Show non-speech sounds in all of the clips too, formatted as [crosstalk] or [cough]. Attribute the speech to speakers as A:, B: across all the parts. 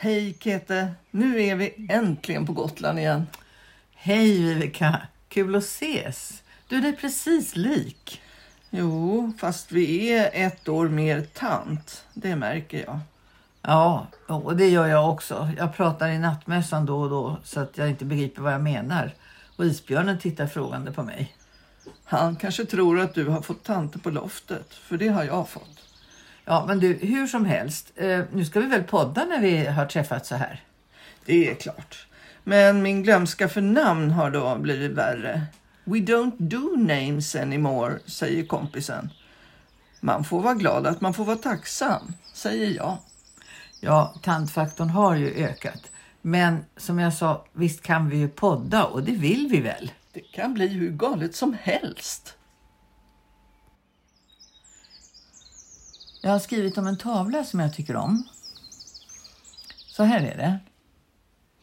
A: Hej Kete! Nu är vi äntligen på Gotland igen.
B: Hej Vivica! Kul att ses. Du är precis lik.
A: Jo, fast vi är ett år mer tant. Det märker jag.
B: Ja, och det gör jag också. Jag pratar i nattmössan då och då så att jag inte begriper vad jag menar. Och isbjörnen tittar frågande på mig.
A: Han kanske tror att du har fått tanter på loftet, för det har jag fått.
B: Ja, men du, hur som helst. Eh, nu ska vi väl podda när vi har träffats så här?
A: Det är klart. Men min glömska för namn har då blivit värre. We don't do names anymore, säger kompisen. Man får vara glad att man får vara tacksam, säger jag.
B: Ja, tantfaktorn har ju ökat. Men som jag sa, visst kan vi ju podda och det vill vi väl?
A: Det kan bli hur galet som helst.
B: Jag har skrivit om en tavla som jag tycker om. Så här är det.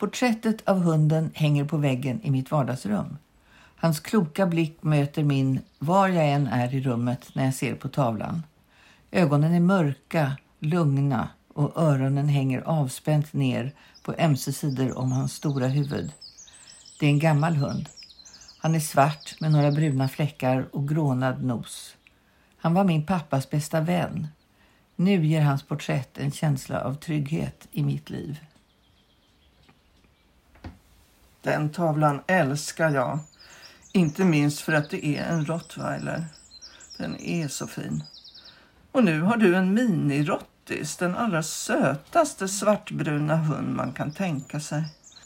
B: Porträttet av hunden hänger på väggen i mitt vardagsrum. Hans kloka blick möter min var jag än är i rummet när jag ser på tavlan. Ögonen är mörka, lugna och öronen hänger avspänt ner på ömse sidor om hans stora huvud. Det är en gammal hund. Han är svart med några bruna fläckar och grånad nos. Han var min pappas bästa vän. Nu ger hans porträtt en känsla av trygghet i mitt liv.
A: Den tavlan älskar jag. Inte minst för att det är en rottweiler. Den är så fin. Och nu har du en minirottis, den allra sötaste svartbruna hund man kan tänka sig.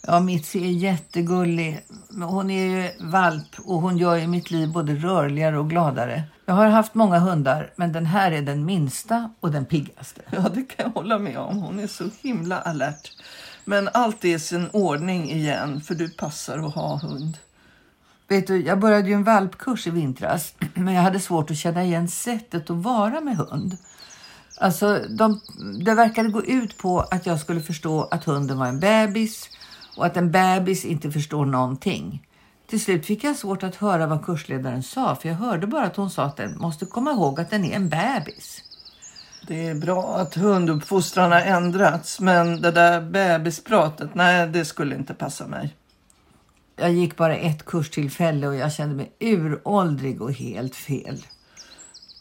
B: Ja, Mitzi är jättegullig. Hon är ju valp och hon gör ju mitt liv både rörligare och gladare. Jag har haft många hundar, men den här är den minsta och den piggaste.
A: Ja, det kan jag hålla med om. Hon är så himla alert. Men allt är sin ordning igen, för du passar att ha hund.
B: Vet du, jag började ju en valpkurs i vintras, [clears throat] men jag hade svårt att känna igen sättet att vara med hund. Alltså, de, det verkade gå ut på att jag skulle förstå att hunden var en bebis och att en bebis inte förstår någonting. Till slut fick jag svårt att höra vad kursledaren sa för jag hörde bara att hon sa att den måste komma ihåg att den är en bebis.
A: Det är bra att hunduppfostran har ändrats men det där bebispratet, nej det skulle inte passa mig.
B: Jag gick bara ett kurstillfälle och jag kände mig uråldrig och helt fel.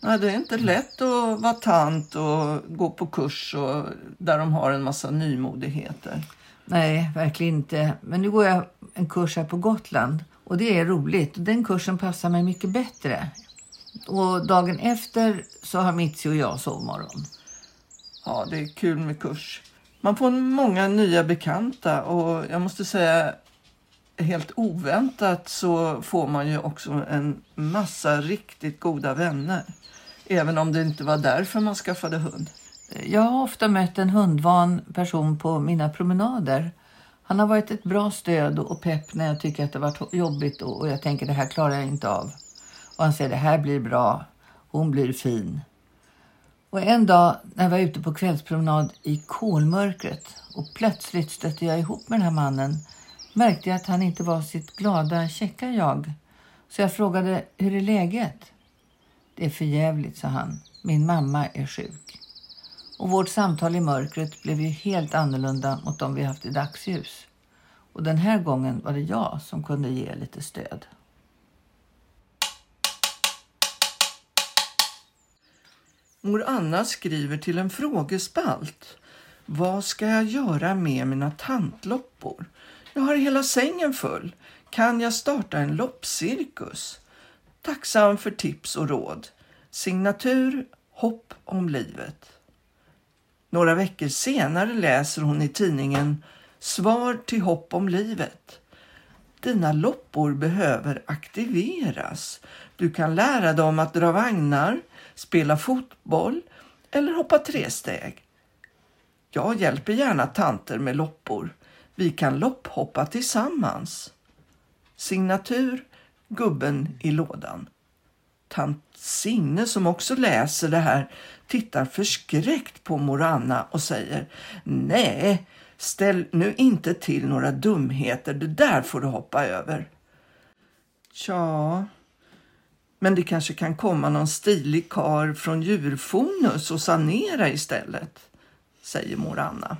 A: Nej, det är inte lätt att vara tant och gå på kurs och där de har en massa nymodigheter.
B: Nej, verkligen inte. Men nu går jag en kurs här på Gotland och det är roligt. Den kursen passar mig mycket bättre. Och dagen efter så har Mitzi och jag sovmorgon.
A: Ja, det är kul med kurs. Man får många nya bekanta och jag måste säga helt oväntat så får man ju också en massa riktigt goda vänner. Även om det inte var därför man skaffade hund.
B: Jag har ofta mött en hundvan person på mina promenader. Han har varit ett bra stöd och pepp när jag tycker att det varit jobbigt och jag tänker det här klarar jag inte av. Och han säger det här blir bra, hon blir fin. Och en dag när jag var ute på kvällspromenad i kolmörkret och plötsligt stötte jag ihop med den här mannen märkte jag att han inte var sitt glada, käcka jag. Så jag frågade, hur är läget? Det är för jävligt, sa han. Min mamma är sjuk. Och vårt samtal i mörkret blev ju helt annorlunda mot de vi haft i dagsljus. Och den här gången var det jag som kunde ge lite stöd.
A: Mor Anna skriver till en frågespalt. Vad ska jag göra med mina tantloppor? Jag har hela sängen full. Kan jag starta en loppcirkus? Tacksam för tips och råd. Signatur Hopp om livet. Några veckor senare läser hon i tidningen Svar till hopp om livet. Dina loppor behöver aktiveras. Du kan lära dem att dra vagnar, spela fotboll eller hoppa tresteg. Jag hjälper gärna tanter med loppor. Vi kan lopphoppa tillsammans. Signatur gubben i lådan. Tant Signe som också läser det här tittar förskräckt på mor Anna och säger Nej, ställ nu inte till några dumheter. Det där får du hoppa över. Tja, men det kanske kan komma någon stilig kar från djurfonus och sanera istället, säger mor Anna.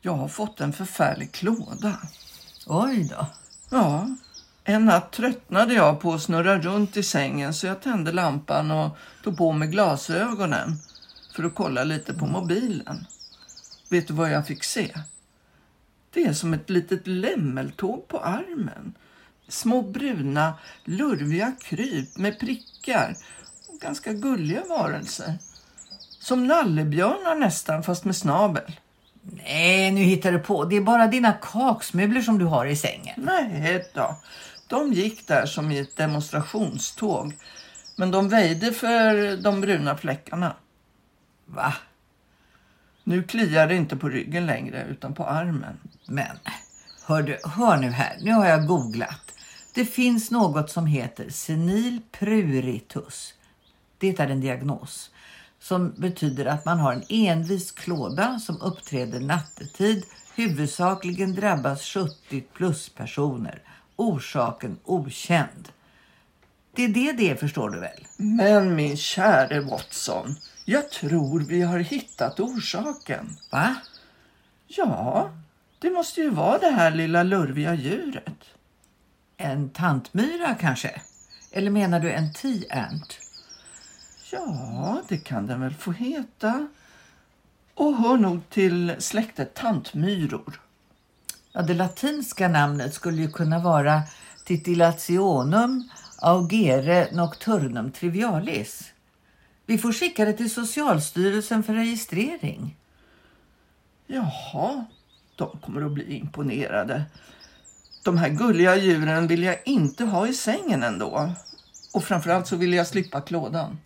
A: Jag har fått en förfärlig klåda.
B: Oj då.
A: Ja, en natt tröttnade jag på att snurra runt i sängen så jag tände lampan och tog på mig glasögonen för att kolla lite på mobilen. Vet du vad jag fick se? Det är som ett litet lämmeltåg på armen. Små bruna, lurviga kryp med prickar och ganska gulliga varelser. Som nallebjörnar nästan, fast med snabel.
B: Nej, nu hittar du på. Det är bara dina kaksmulor som du har i sängen.
A: Nej då. De gick där som i ett demonstrationståg. Men de väjde för de bruna fläckarna.
B: Va?
A: Nu kliar det inte på ryggen längre utan på armen.
B: Men, hör, du, hör nu här. Nu har jag googlat. Det finns något som heter senil pruritus. Det är en diagnos som betyder att man har en envis klåda som uppträder nattetid. Huvudsakligen drabbas 70 plus personer. Orsaken okänd. Det är det det förstår du väl?
A: Men min käre Watson, jag tror vi har hittat orsaken.
B: Va?
A: Ja, det måste ju vara det här lilla lurviga djuret.
B: En tantmyra kanske? Eller menar du en tea-ant?
A: Ja, det kan den väl få heta. Och hör nog till släktet tantmyror.
B: Ja, det latinska namnet skulle ju kunna vara Titillationum augere nocturnum trivialis. Vi får skicka det till Socialstyrelsen för registrering.
A: Jaha, de kommer att bli imponerade. De här gulliga djuren vill jag inte ha i sängen ändå. Och framförallt så vill jag slippa klådan.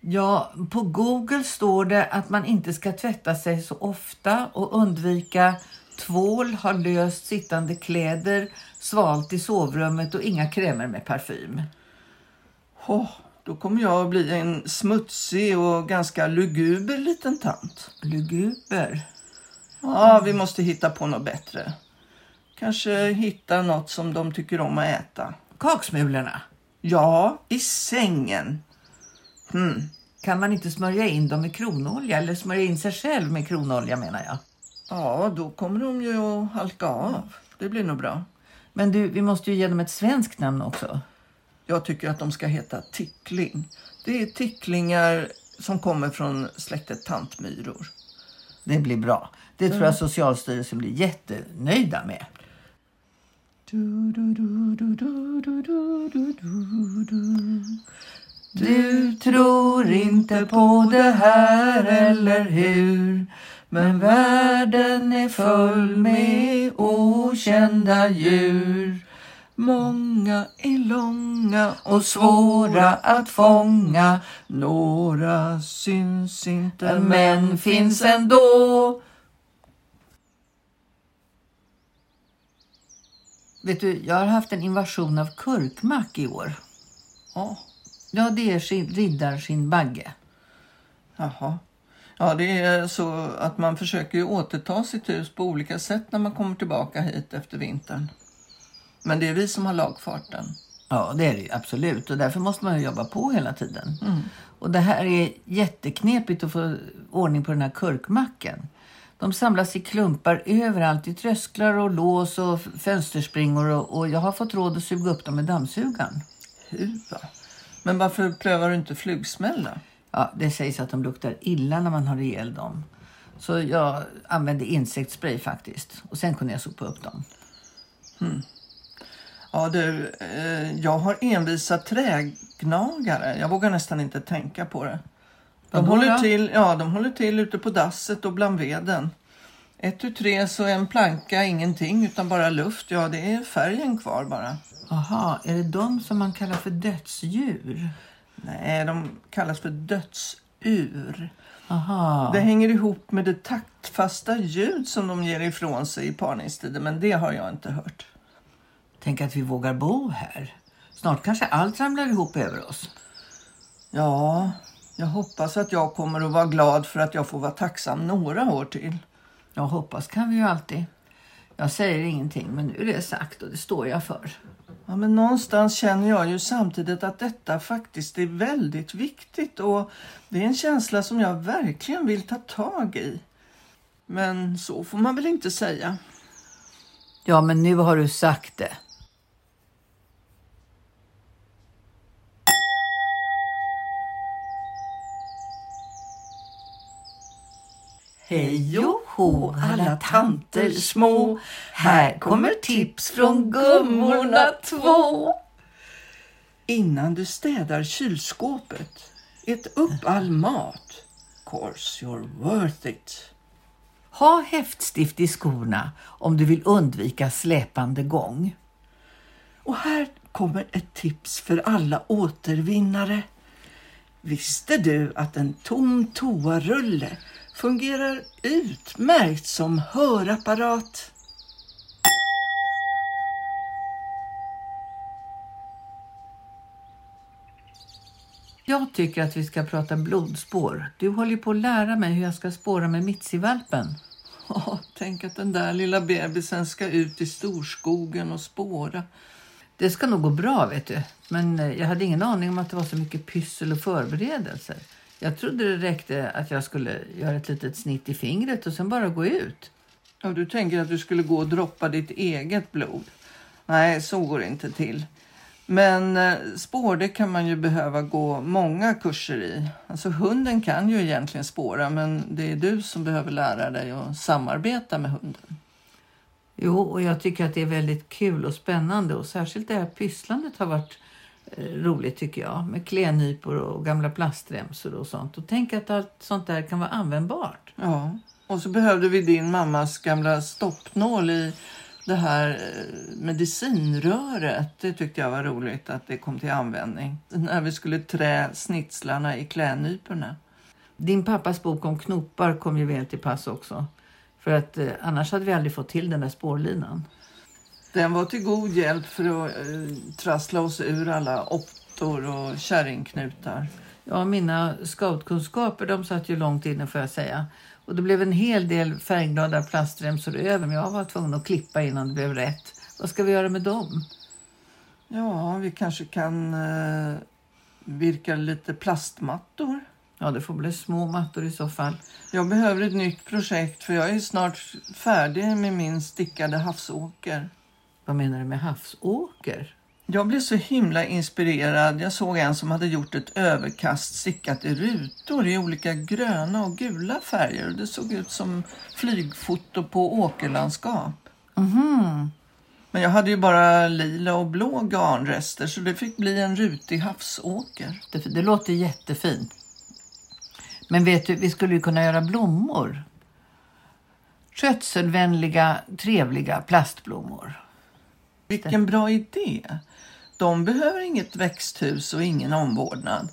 B: Ja, på Google står det att man inte ska tvätta sig så ofta och undvika tvål, ha löst sittande kläder, svalt i sovrummet och inga krämer med parfym.
A: Oh, då kommer jag att bli en smutsig och ganska luguber liten tant.
B: Luguber?
A: Ja, vi måste hitta på något bättre. Kanske hitta något som de tycker om att äta.
B: Kaksmulorna?
A: Ja, i sängen.
B: Hmm. Kan man inte smörja in dem med kronolja eller smörja in sig själv med kronolja menar jag?
A: Ja, då kommer de ju att halka av. Det blir nog bra.
B: Men du, vi måste ju ge dem ett svenskt namn också.
A: Jag tycker att de ska heta tickling. Det är ticklingar som kommer från släktet tantmyror.
B: Det blir bra. Det tror jag Socialstyrelsen blir jättenöjda med. Du tror inte på det här, eller hur? Men världen är full med okända djur.
A: Många är långa och svåra att fånga. Några syns inte
B: men finns ändå. Vet du, jag har haft en invasion av kurkmack i år.
A: Ja.
B: Ja, det är sin, riddarskinnbagge.
A: Jaha. Ja, det är så att man försöker ju återta sitt hus på olika sätt när man kommer tillbaka hit efter vintern. Men det är vi som har lagfarten.
B: Ja, det är det absolut. Och därför måste man ju jobba på hela tiden.
A: Mm.
B: Och det här är jätteknepigt att få ordning på den här kurkmacken. De samlas i klumpar överallt i trösklar och lås och fönsterspringor och, och jag har fått råd att suga upp dem med dammsugaren.
A: Huva. Men varför prövar du inte flugsmälla?
B: Ja, det sägs att de luktar illa när man har ihjäl dem. Så jag använde insektsspray faktiskt. Och sen kunde jag sopa upp dem.
A: Hmm. Ja du, eh, jag har envisa trägnagare. Jag vågar nästan inte tänka på det. De
B: Vadå
A: håller,
B: då?
A: till, ja, de håller till ute på dasset och bland veden. Ett tu tre så en planka ingenting utan bara luft. Ja, det är färgen kvar bara.
B: Aha, är det de som man kallar för dödsdjur?
A: Nej, de kallas för dödsur.
B: Aha.
A: Det hänger ihop med det taktfasta ljud som de ger ifrån sig i parningstiden, men det har jag inte hört.
B: Tänk att vi vågar bo här. Snart kanske allt ramlar ihop över oss.
A: Ja, jag hoppas att jag kommer att vara glad för att jag får vara tacksam några år till.
B: Jag hoppas kan vi ju alltid. Jag säger ingenting, men nu är det sagt och det står jag för.
A: Ja, men någonstans känner jag ju samtidigt att detta faktiskt är väldigt viktigt och det är en känsla som jag verkligen vill ta tag i. Men så får man väl inte säga.
B: Ja, men nu har du sagt det. Hej och hå alla tanter små Här kommer tips från gummorna två
A: Innan du städar kylskåpet, ät upp all mat. Course you're worth it.
B: Ha häftstift i skorna om du vill undvika släpande gång.
A: Och här kommer ett tips för alla återvinnare. Visste du att en tom toarulle fungerar utmärkt som hörapparat?
B: Jag tycker att vi ska prata blodspår. Du håller ju på att lära mig hur jag ska spåra med mitsivalpen. [laughs]
A: Oh, tänk att den där lilla bebisen ska ut i storskogen och spåra.
B: Det ska nog gå bra, vet du. Men eh, jag hade ingen aning om att det var så mycket pyssel och förberedelser. Jag trodde det räckte att jag skulle göra ett litet snitt i fingret och sen bara gå ut.
A: Ja, du tänker att du skulle gå och droppa ditt eget blod. Nej, så går det inte till. Men eh, spår, det kan man ju behöva gå många kurser i. Alltså hunden kan ju egentligen spåra, men det är du som behöver lära dig att samarbeta med hunden.
B: Jo, och jag tycker att det är väldigt kul och spännande och särskilt det här pysslandet har varit roligt tycker jag. Med klädnypor och gamla plastremsor och sånt. Och tänk att allt sånt där kan vara användbart.
A: Ja, och så behövde vi din mammas gamla stoppnål i det här eh, medicinröret. Det tyckte jag var roligt att det kom till användning. När vi skulle trä snitslarna i klädnyporna.
B: Din pappas bok om knopar kom ju väl till pass också. För att eh, annars hade vi aldrig fått till den där spårlinan.
A: Den var till god hjälp för att eh, trassla oss ur alla optor och kärringknutar.
B: Ja, mina scoutkunskaper de satt ju långt inne får jag säga. Och det blev en hel del färgglada plastremsor över men jag var tvungen att klippa innan det blev rätt. Vad ska vi göra med dem?
A: Ja, vi kanske kan eh, virka lite plastmattor.
B: Ja, det får bli små mattor i så fall.
A: Jag behöver ett nytt projekt för jag är snart färdig med min stickade havsåker.
B: Vad menar du med havsåker?
A: Jag blev så himla inspirerad. Jag såg en som hade gjort ett överkast stickat i rutor i olika gröna och gula färger. Det såg ut som flygfoto på åkerlandskap.
B: Mhm.
A: Men jag hade ju bara lila och blå garnrester så det fick bli en rutig havsåker.
B: Det, det låter jättefint. Men vet du, vi skulle ju kunna göra blommor. Skötselvänliga, trevliga plastblommor.
A: Vilken bra idé! De behöver inget växthus och ingen omvårdnad.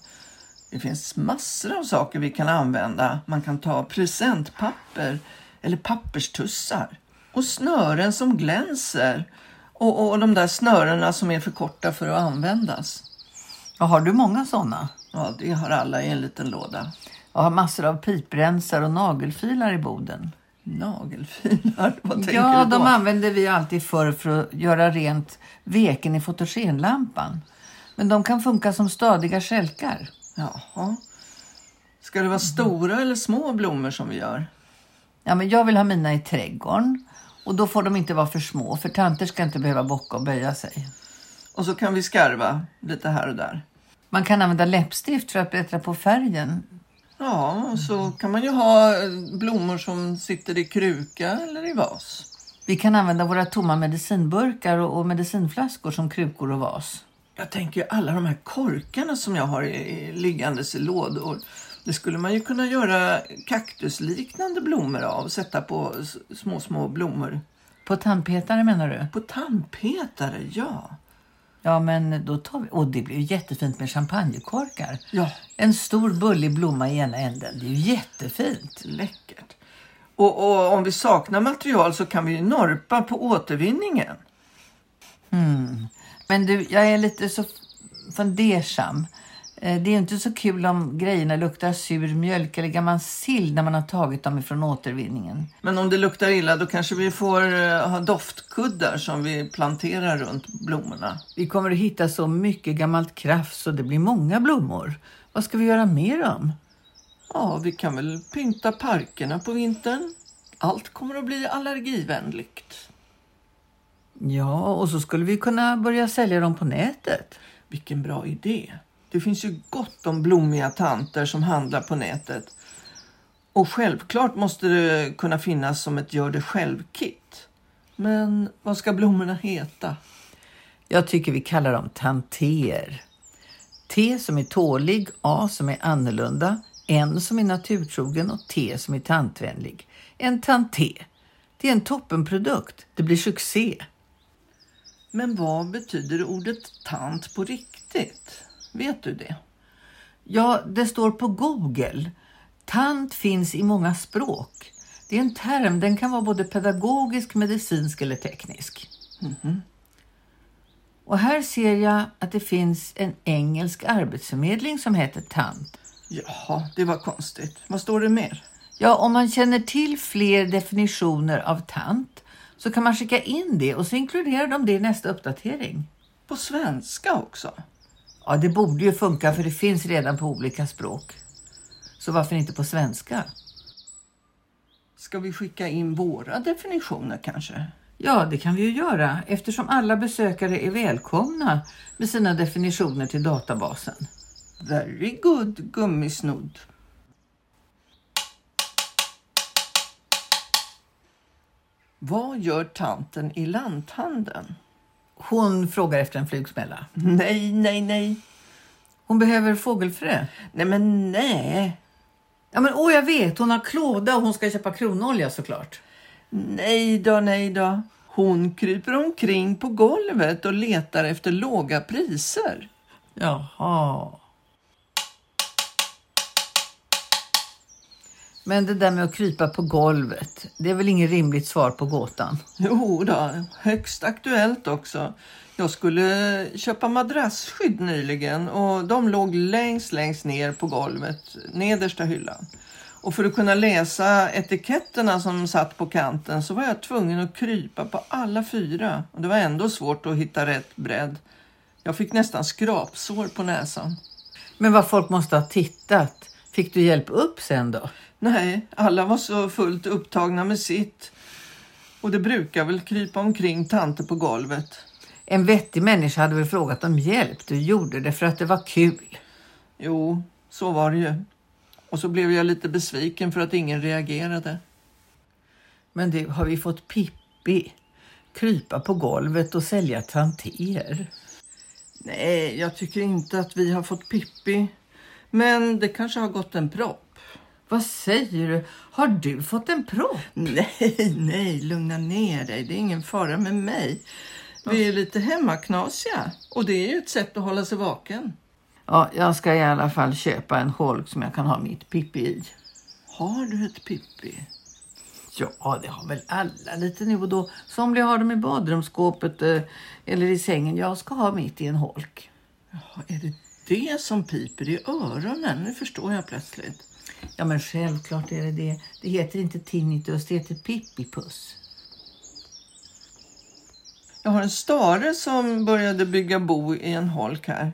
A: Det finns massor av saker vi kan använda. Man kan ta presentpapper eller papperstussar och snören som glänser och, och de där snörena som är för korta för att användas.
B: Ja, har du många sådana?
A: Ja, det har alla i en liten låda.
B: Jag har massor av piprensar och nagelfilar i boden.
A: Nagelfilar, [laughs] vad tänker
B: Ja,
A: du då?
B: de använde vi alltid förr för att göra rent veken i fotogenlampan. Men de kan funka som stadiga stjälkar.
A: Jaha. Ska det vara stora eller små blommor som vi gör?
B: Ja, men jag vill ha mina i trädgården. Och då får de inte vara för små, för tanter ska inte behöva bocka och böja sig.
A: Och så kan vi skarva lite här och där.
B: Man kan använda läppstift för att bättra på färgen.
A: Ja, och så kan man ju ha eh, blommor som sitter i kruka eller i vas.
B: Vi kan använda våra tomma medicinburkar och och medicinflaskor som krukor och vas.
A: Jag tänker ju alla de här korkarna som jag har i, liggandes i lådor. Det skulle man ju kunna göra kaktusliknande blommor av. Sätta på små, små blommor.
B: På tandpetare menar du?
A: På tandpetare, ja.
B: Ja, men då tar vi... Och det blir ju jättefint med champagnekorkar.
A: Ja,
B: En stor bullig blomma i ena änden. Det är ju jättefint.
A: läckert. Och, och om vi saknar material så kan vi ju norpa på återvinningen.
B: Men du, jag är lite så fundersam. Eh, Det är inte så kul om grejerna luktar sur mjölk eller gammal sill när man har tagit dem ifrån återvinningen.
A: Men om det luktar illa då kanske vi får eh, ha doftkuddar som vi planterar runt blommorna.
B: Vi kommer att hitta så mycket gammalt krafs så det blir många blommor. Vad ska vi göra mer om?
A: Ja, vi kan väl pynta parkerna på vintern. Allt kommer att bli allergivänligt.
B: Ja, och så skulle vi kunna börja sälja dem på nätet.
A: Vilken bra idé. Det finns ju gott om blommiga tanter som handlar på nätet. Och självklart måste det kunna finnas som ett gör det själv-kit. Men vad ska blommorna heta?
B: Jag tycker vi kallar dem tanter. T som är tålig, A som är annorlunda, N som är naturtrogen och T som är tantvänlig. En tanté. Det är en toppenprodukt. Det blir succé.
A: Men vad betyder ordet tant på riktigt? Vet du det?
B: Ja, det står på Google. Tant finns i många språk. Det är en term, den kan vara både pedagogisk, medicinsk eller teknisk. Och här ser jag att det finns en engelsk arbetsförmedling som heter TANT.
A: Jaha, det var konstigt. Vad står det mer?
B: Ja, om man känner till fler definitioner av TANT så kan man skicka in det och så inkluderar de det i nästa uppdatering.
A: På svenska också?
B: Ja, det borde ju funka för det finns redan på olika språk. Så varför inte på svenska?
A: Ska vi skicka in våra definitioner kanske?
B: Ja, det kan vi ju göra eftersom alla besökare är välkomna med sina definitioner till databasen.
A: Very good, gummisnodd. Vad gör tanten i lanthandeln?
B: Hon frågar efter en flugsmälla.
A: Nej, nej, nej.
B: Hon behöver fågelfrö.
A: Nej, men nej.
B: Ja, men åh, jag vet. Hon har klåda och hon ska köpa kronolja såklart.
A: Nej då, nej då. Hon kryper omkring på golvet och letar efter låga priser.
B: Jaha. Men det där med att krypa på golvet, det är väl inget rimligt svar på gåtan?
A: Jo då, högst aktuellt också. Jag skulle köpa madrassskydd nyligen och de låg längst, längst ner på golvet, nedersta hyllan. Och för att kunna läsa etiketterna som satt på kanten så var jag tvungen att krypa på alla fyra. Och det var ändå svårt att hitta rätt bredd. Jag fick nästan skrapsår på näsan.
B: Men vad folk måste ha tittat. Fick du hjälp upp sen då?
A: Nej, alla var så fullt upptagna med sitt. Och det brukar väl krypa omkring tanter på golvet.
B: En vettig människa hade väl frågat om hjälp. Du gjorde det för att det var kul.
A: Jo, så var det ju. Och så blev jag lite besviken för att ingen reagerade.
B: Men du, har vi fått Pippi? Krypa på golvet och sälja tanter.
A: Nej, jag tycker inte att vi har fått Pippi. Men det kanske har gått en propp.
B: Vad säger du? Har du fått en propp?
A: Nej, nej, lugna ner dig. Det är ingen fara med mig. Vi är lite hemmaknasiga och det är ju ett sätt att hålla sig vaken.
B: Ja, jag ska i alla fall köpa en holk som jag kan ha mitt Pippi i.
A: Har du ett Pippi?
B: Ja, det har väl alla lite nu och då. Somliga har dem i badrumsskåpet eh, eller i sängen. Jag ska ha mitt i en holk.
A: Jaha, är det det som piper i öronen? Nu förstår jag plötsligt.
B: Ja, men självklart är det det. Det heter inte tinnitus, det heter pippipuss.
A: Jag har en stare som började bygga bo i en holk här.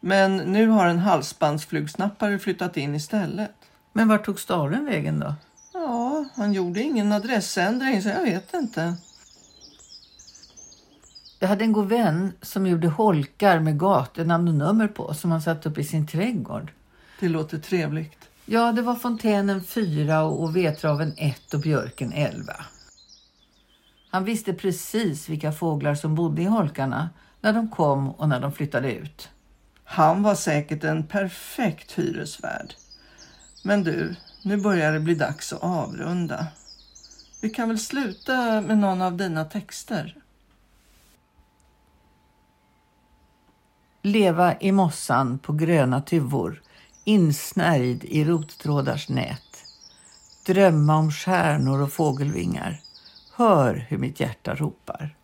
A: Men nu har en halsbandsflugsnappare flyttat in istället.
B: Men vart tog staren vägen då?
A: Ja, han gjorde ingen adressändring så jag vet inte.
B: Jag hade en god vän som gjorde holkar med gatunamn och nummer på som han satte upp i sin trädgård.
A: Det låter trevligt.
B: Ja, det var fontänen 4 och vedtraven 1 och björken 11. Han visste precis vilka fåglar som bodde i holkarna när de kom och när de flyttade ut.
A: Han var säkert en perfekt hyresvärd. Men du, nu börjar det bli dags att avrunda. Vi kan väl sluta med någon av dina texter?
B: Leva i mossan på gröna tuvor, insnärjd i rottrådars nät. Drömma om stjärnor och fågelvingar. Hör hur mitt hjärta ropar.